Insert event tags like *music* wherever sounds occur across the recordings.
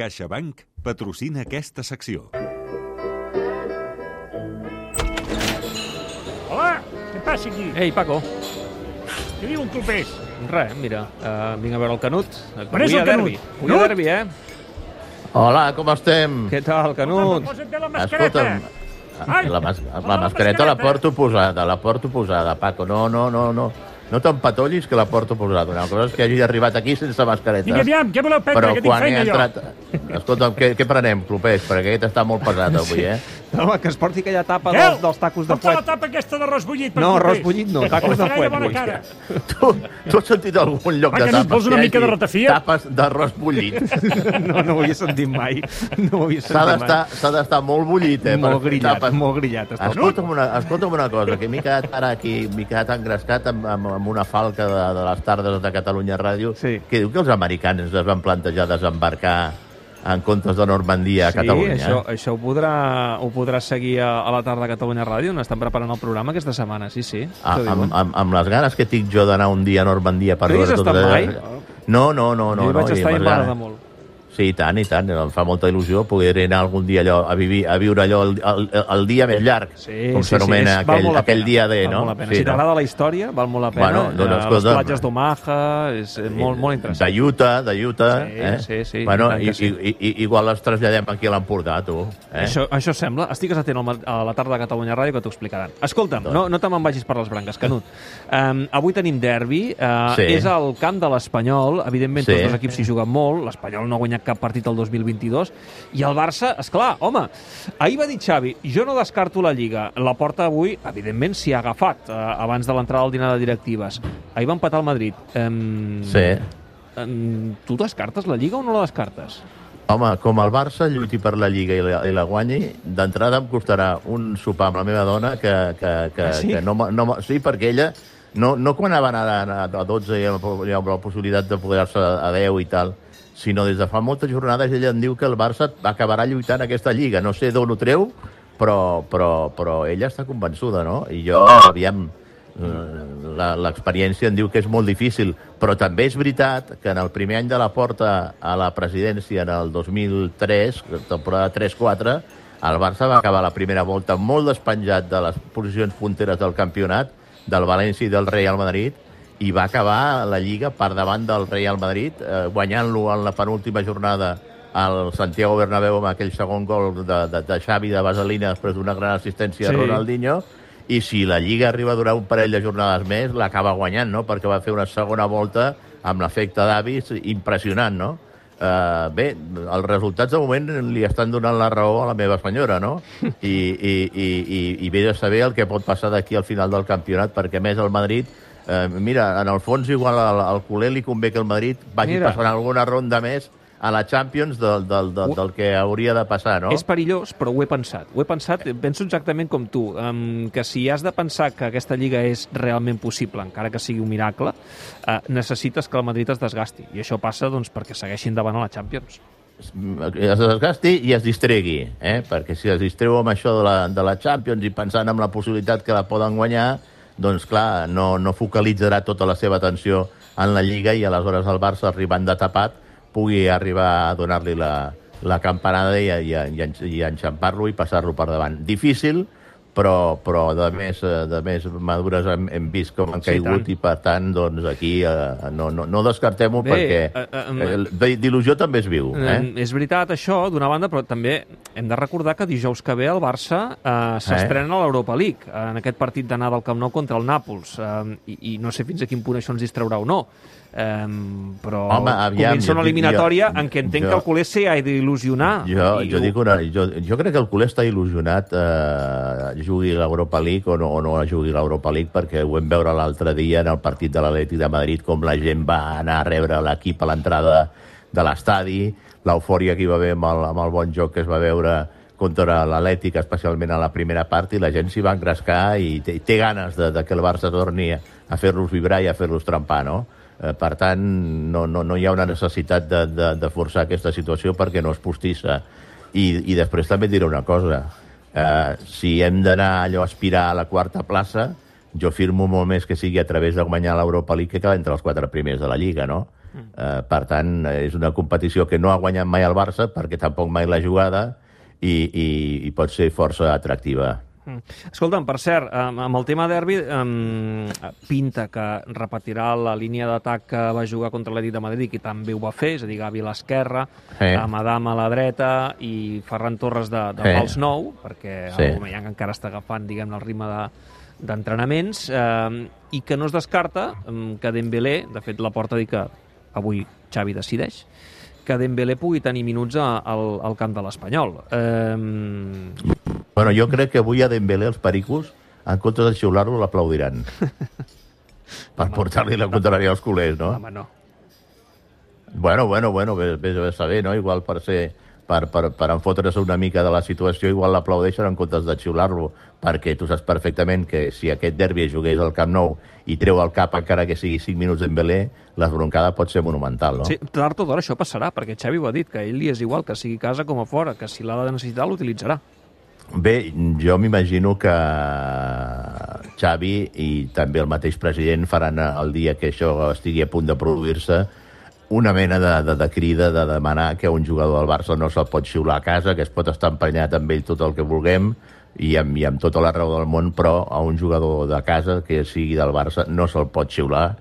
CaixaBank patrocina aquesta secció. Hola, què passa aquí? Ei, Paco. Què diu un clopés? Res, mira, uh, vinc a veure el Canut. On és el derbi. Canut? Avui hi ha Canut? derbi, eh? Hola, com estem? Què tal, Canut? Posa't bé la mascareta. Escolta'm, Ai, la, mas la la mascareta la porto posada, la porto posada, Paco. No, no, no, no. No t'empatollis que la porto posada. Una cosa és que hagi arribat aquí sense mascareta. Vinga, aviam, què voleu prendre, Però que tinc feina jo? entrat... Escolta'm, què, què prenem, Clopés? Perquè aquest està molt pesat avui, eh? Home, que es porti aquella tapa dels, dels tacos de porta la fuet. tapa aquesta d'arròs bullit. per No, clopés. arròs bullit no, tacos de fuet, bona vull. cara. Tu, tu has sentit algun lloc Va, de que no et tapes? una mica de ratafia? Tapes d'arròs bullit. *laughs* No, no ho havia sentit mai. No ho havia S'ha sentit d'estar s'ha d'estar molt bullit, eh? Molt grillat, tapes. molt grillat. Escolta'm una, escolta'm una cosa, que m'he quedat ara aquí, m'he quedat engrescat amb, amb, amb una falca de, de les tardes de Catalunya Ràdio, Sí. que diu que els americans es van plantejar desembarcar en comptes de Normandia a Sí, Catalunya. això, això ho, podrà, ho podrà seguir a, a la tarda a Catalunya Ràdio, on estan preparant el programa aquesta setmana, sí, sí. Ah, això amb, amb, amb les ganes que tinc jo d'anar un dia a Normandia per hi has veure tot estat mai? No, no, no. no jo hi vaig no, estar i m'agrada molt. Sí, i tant, i tant. Em fa molta il·lusió poder anar algun dia allò, a, vivir, a viure allò el, el, el dia més llarg, Sí, com sí, s'anomena sí, val aquell, aquell dia D, val no? Molt la pena. Sí, si no? t'agrada la història, val molt la pena. Bueno, doncs, Eh, escolta, les platges d'Omaha, és molt, molt interessant. De Utah, de Utah. Sí, eh? sí, sí, Bueno, i sí. i, i, igual les traslladem aquí a l'Empordà, tu. Eh? Això, això sembla. Estigues atent a la tarda de Catalunya Ràdio que t'ho explicaran. Escolta'm, Doncs. no, no te me'n vagis per les branques, Canut. Um, avui tenim derbi. Uh, Sí. És al camp de l'Espanyol. Evidentment, Sí. tots els equips s'hi juguen molt. L'Espanyol no ha guanyat cap partit el 2022. I el Barça, és clar, home, ahir va dir Xavi, jo no descarto la Lliga. La porta avui, evidentment, s'hi ha agafat uh, abans de l'entrada al dinar de directives. Ahir va empatar el Madrid. Um, Sí. um, tu descartes la Lliga o no la descartes? Home, com el Barça lluiti per la Lliga i la, i la guanyi, d'entrada em costarà un sopar amb la meva dona que, que, que, Ah, sí? que no, no, Sí, perquè ella, no, no quan van anar a, a 12 i amb, i amb la possibilitat de poder-se a 10 i tal, sinó des de fa moltes jornades ella em diu que el Barça acabarà lluitant aquesta Lliga. No sé d'on ho treu, però, però, però ella està convençuda, no? I jo, aviam, eh, la- l'experiència em diu que és molt difícil, però també és veritat que en el primer any de la porta a la presidència, en el 2003, temporada 3-4, el Barça va acabar la primera volta molt despenjat de les posicions punteres del campionat, del València i del Real Madrid, i va acabar la Lliga per davant del Real Madrid, eh, guanyant-lo en la penúltima jornada al Santiago Bernabéu amb aquell segon gol de, de, de Xavi de Vaselina després d'una gran assistència Sí. de Ronaldinho, i si la Lliga arriba a durar un parell de jornades més, l'acaba guanyant, no? Perquè va fer una segona volta amb l'efecte d'avis impressionant, no? Uh, bé, els resultats de moment li estan donant la raó a la meva senyora, no? *laughs* I, i, i, i, i ve de saber el que pot passar d'aquí al final del campionat, perquè més el Madrid, eh, mira, en el fons igual al, al culer li convé que el Madrid vagi Mira. passant alguna ronda més a la Champions del, del, del, del que hauria de passar, no? És perillós, però ho he pensat. Ho he pensat, penso exactament com tu, um, que si has de pensar que aquesta lliga és realment possible, encara que sigui un miracle, uh, necessites que el Madrid es desgasti. I això passa doncs, perquè segueixin davant a la Champions. es desgasti i es distregui, eh? perquè si es distreu amb això de la, de la Champions i pensant en la possibilitat que la poden guanyar, doncs clar, no, no focalitzarà tota la seva atenció en la Lliga i aleshores el Barça, arribant de tapat, pugui arribar a donar-li la, la campanada i, i, i, enx- i enxampar-lo i passar-lo per davant. Difícil, però, però de, més, eh, de més madures hem, hem vist com han Sí, caigut tant. i per tant doncs aquí eh, no, no, no descartem-ho perquè eh, eh, eh, d'il·lusió també es viu. Eh? Eh? És veritat, això, d'una banda, però també hem de recordar que dijous que ve el Barça eh, s'estrena a l'Europa League, eh, en aquest partit d'anada al Camp Nou contra el Nàpols, eh, i, i no sé fins a quin punt això ens distraurà o no. Eh, però Home, aviam, comença jo una eliminatòria jo- en què entenc jo- que el culer s'hi ha d'il·lusionar. Jo, jo, dic una, jo, jo crec que el culer està il·lusionat eh, jugui l'Europa League o no, o no jugui l'Europa League perquè ho vam veure l'altre dia en el partit de l'Atlètic de Madrid com la gent va anar a rebre l'equip a l'entrada de l'estadi, l'eufòria que hi va haver amb el, amb el bon joc que es va veure contra l'Atlètic, especialment a la primera part, i la gent s'hi va engrescar i té, té ganes de, de que el Barça torni a fer-los vibrar i a fer-los trempar, no? Eh, per tant, no, no, no hi ha una necessitat de, de, de forçar aquesta situació perquè no és postissa. I, i després també et diré una cosa. Eh, si hem d'anar allò a aspirar a la quarta plaça, jo firmo molt més que sigui a través de guanyar l'Europa League que quedar entre els quatre primers de la Lliga, no? Eh, per tant, és una competició que no ha guanyat mai el Barça, perquè tampoc mai l'ha jugada, i, i, i pot ser força atractiva. Mm. Escolta'm, per cert, amb el tema derbi, um, pinta que repetirà la línia d'atac que va jugar contra l'Atlètic de Madrid, que també ho va fer, és a dir, Gavi a l'esquerra, Sí. amb Adam a la dreta i Ferran Torres de, de Sí. fals nou, perquè Sí. el Aubameyang encara està agafant, diguem el ritme de d'entrenaments, eh, i que no es descarta que Dembélé, de fet la porta dir que avui Xavi decideix, que Dembélé pugui tenir minuts al, al camp de l'Espanyol. Eh, Bueno, jo crec que avui a Dembélé els pericos, en comptes de xiular-lo, l'aplaudiran. *laughs* per portar-li la contrària als culers, no? home, no. Bueno, bueno, bueno, vés, vés a saber, no? Igual per ser per, per, per enfotre's una mica de la situació, igual l'aplaudeixen en comptes de xiular-lo, perquè tu saps perfectament que si aquest derbi jugués al Camp Nou i treu el cap encara que sigui 5 minuts Dembélé, l'esbroncada pot ser monumental, no? Sí, tard o d'hora això passarà, perquè Xavi ho ha dit, que a ell li és igual que sigui casa com a fora, que si l'ha de necessitar l'utilitzarà. Bé, jo m'imagino que Xavi i també el mateix president faran el dia que això estigui a punt de produir-se una mena de, de, de crida de demanar que un jugador del Barça no se'l pot xiular a casa, que es pot estar emprenyat amb ell tot el que vulguem i amb, i amb tota la raó del món, però a un jugador de casa que sigui del Barça no se'l pot xiular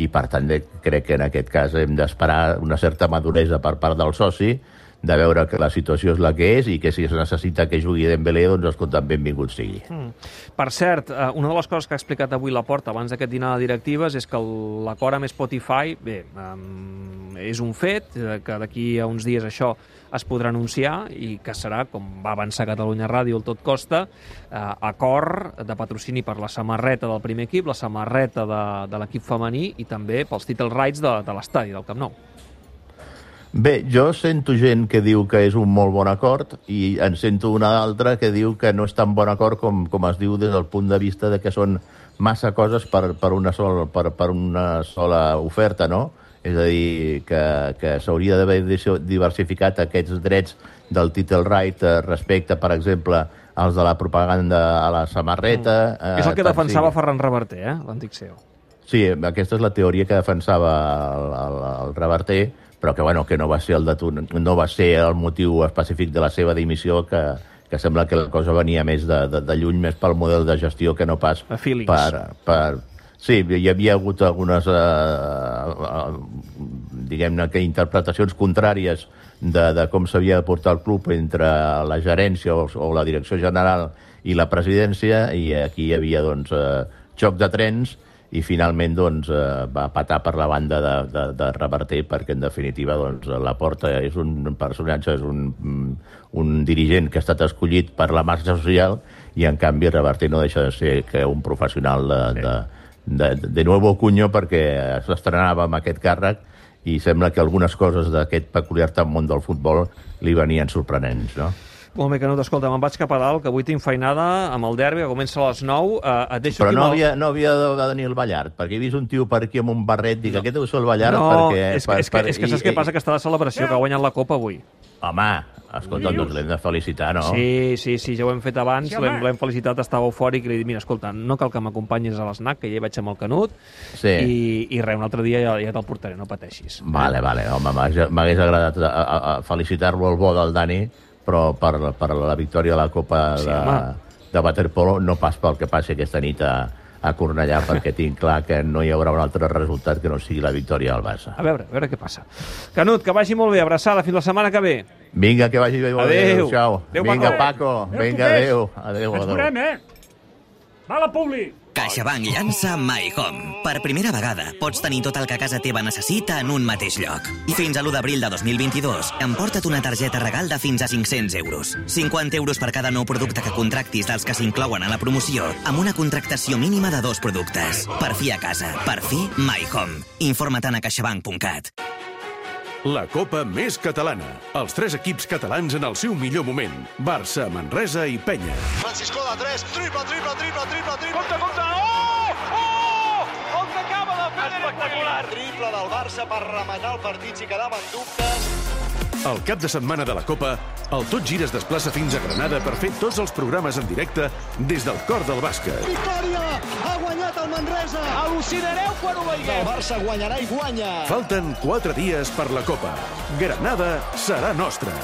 i per tant de- crec que en aquest cas hem d'esperar una certa maduresa per part del soci de veure que la situació és la que és i que si es necessita que jugui Dembélé, doncs escolta, benvingut sigui. Mm. Per cert, eh, una de les coses que ha explicat avui la Porta abans d'aquest dinar de directives és que l'acord amb Spotify, bé, és un fet, eh, que d'aquí a uns dies això es podrà anunciar i que serà, com va avançar Catalunya Ràdio el tot costa, eh, acord de patrocini per la samarreta del primer equip, la samarreta de, de l'equip femení i també pels title rights de, de l'estadi, del Camp Nou. Bé, jo sento gent que diu que és un molt bon acord i en sento una altra que diu que no és tan bon acord com, com es diu des del punt de vista de que són massa coses per, per, una, sola, per, per una sola oferta, no? És a dir, que, que s'hauria d'haver diversificat aquests drets del title right eh, respecte, per exemple, als de la propaganda a la samarreta... Eh, és el que defensava sigui- Ferran Reverter, eh, l'antic CEO. Sí, aquesta és la teoria que defensava el, el, el Reverter, però que, bueno, que no va ser el detu... no va ser el motiu específic de la seva dimissió, que, que sembla que la cosa venia més de, de, de lluny, més pel model de gestió que no pas per, per... Sí, hi havia hagut algunes, eh, eh, diguem-ne, que interpretacions contràries de, de com s'havia de portar el club entre la gerència o, o la direcció general i la presidència, i aquí hi havia, doncs, eh, xoc de trens, i finalment doncs, eh, va patar per la banda de, de, de Reverter perquè en definitiva doncs, la Porta és un personatge, és un, un dirigent que ha estat escollit per la massa social i en canvi Reverter no deixa de ser que un professional de, sí. de, de, de nuevo cuño perquè s'estrenava amb aquest càrrec i sembla que algunes coses d'aquest peculiar tan món del futbol li venien sorprenents, no? Molt bé, Canut, escolta, me'n vaig cap a dalt, que avui tinc feinada amb el derbi, que comença a les 9. Eh, et deixo Però aquí no el- havia, no havia de venir el Ballart, perquè he vist un tio per aquí amb un barret, dic, aquest deu ser el Ballart, no, perquè... és, que, és, que, és que saps què passa? Que està de celebració, que ha guanyat la Copa avui. Home, escolta, doncs l'hem de felicitar, no? Sí, sí, sí, ja ho hem fet abans, Sí, l'hem felicitat, estava eufòric, i li he dit, mira, escolta, no cal que m'acompanyis a l'esnac, que ja hi vaig amb el Canut, Sí. i, i res, un altre dia ja, ja te'l portaré, no pateixis. Vale, vale, home, m'hagués agradat a felicitar-lo al bo del Dani, però per, per la victòria de la Copa Sí, de, home. de Waterpolo no pas pel que passi aquesta nit a, a Cornellà, *laughs* perquè tinc clar que no hi haurà un altre resultat que no sigui la victòria del Barça. A veure, a veure què passa. Canut, que vagi molt bé, abraçada, fins la setmana que ve. Vinga, que vagi bé. molt bé, Adéu. Adéu-siau. Adéu, Vinga, Paco. Adéu, Vinga, copers. adéu. Adéu, Ens adéu. veurem, eh? Va la Publi! CaixaBank llança My Home. Per primera vegada, pots tenir tot el que casa teva necessita en un mateix lloc. Fins a l'1 d'abril de 2022, emporta't una targeta regal de fins a 500 euros. 50 euros per cada nou producte que contractis dels que s'inclouen a la promoció, amb una contractació mínima de dos productes. Per fi a casa. Per fi, My Home. Informa't a caixabank.cat. La Copa més catalana. Els tres equips catalans en el seu millor moment. Barça, Manresa i Penya. Francisco de 3, triple, triple, triple, triple, triple. Compte, compte! Oh! Oh! El que acaba de fer Espectacular! Triple del Barça per rematar el partit si quedaven dubtes. El cap de setmana de la Copa, el Tot Gira es desplaça fins a Granada per fer tots els programes en directe des del cor del bàsquet. Victòria! Ha guanyat el Manresa! Al·lucinareu quan ho El veigueu. Barça guanyarà i guanya! Falten 4 dies per la Copa. Granada serà nostra.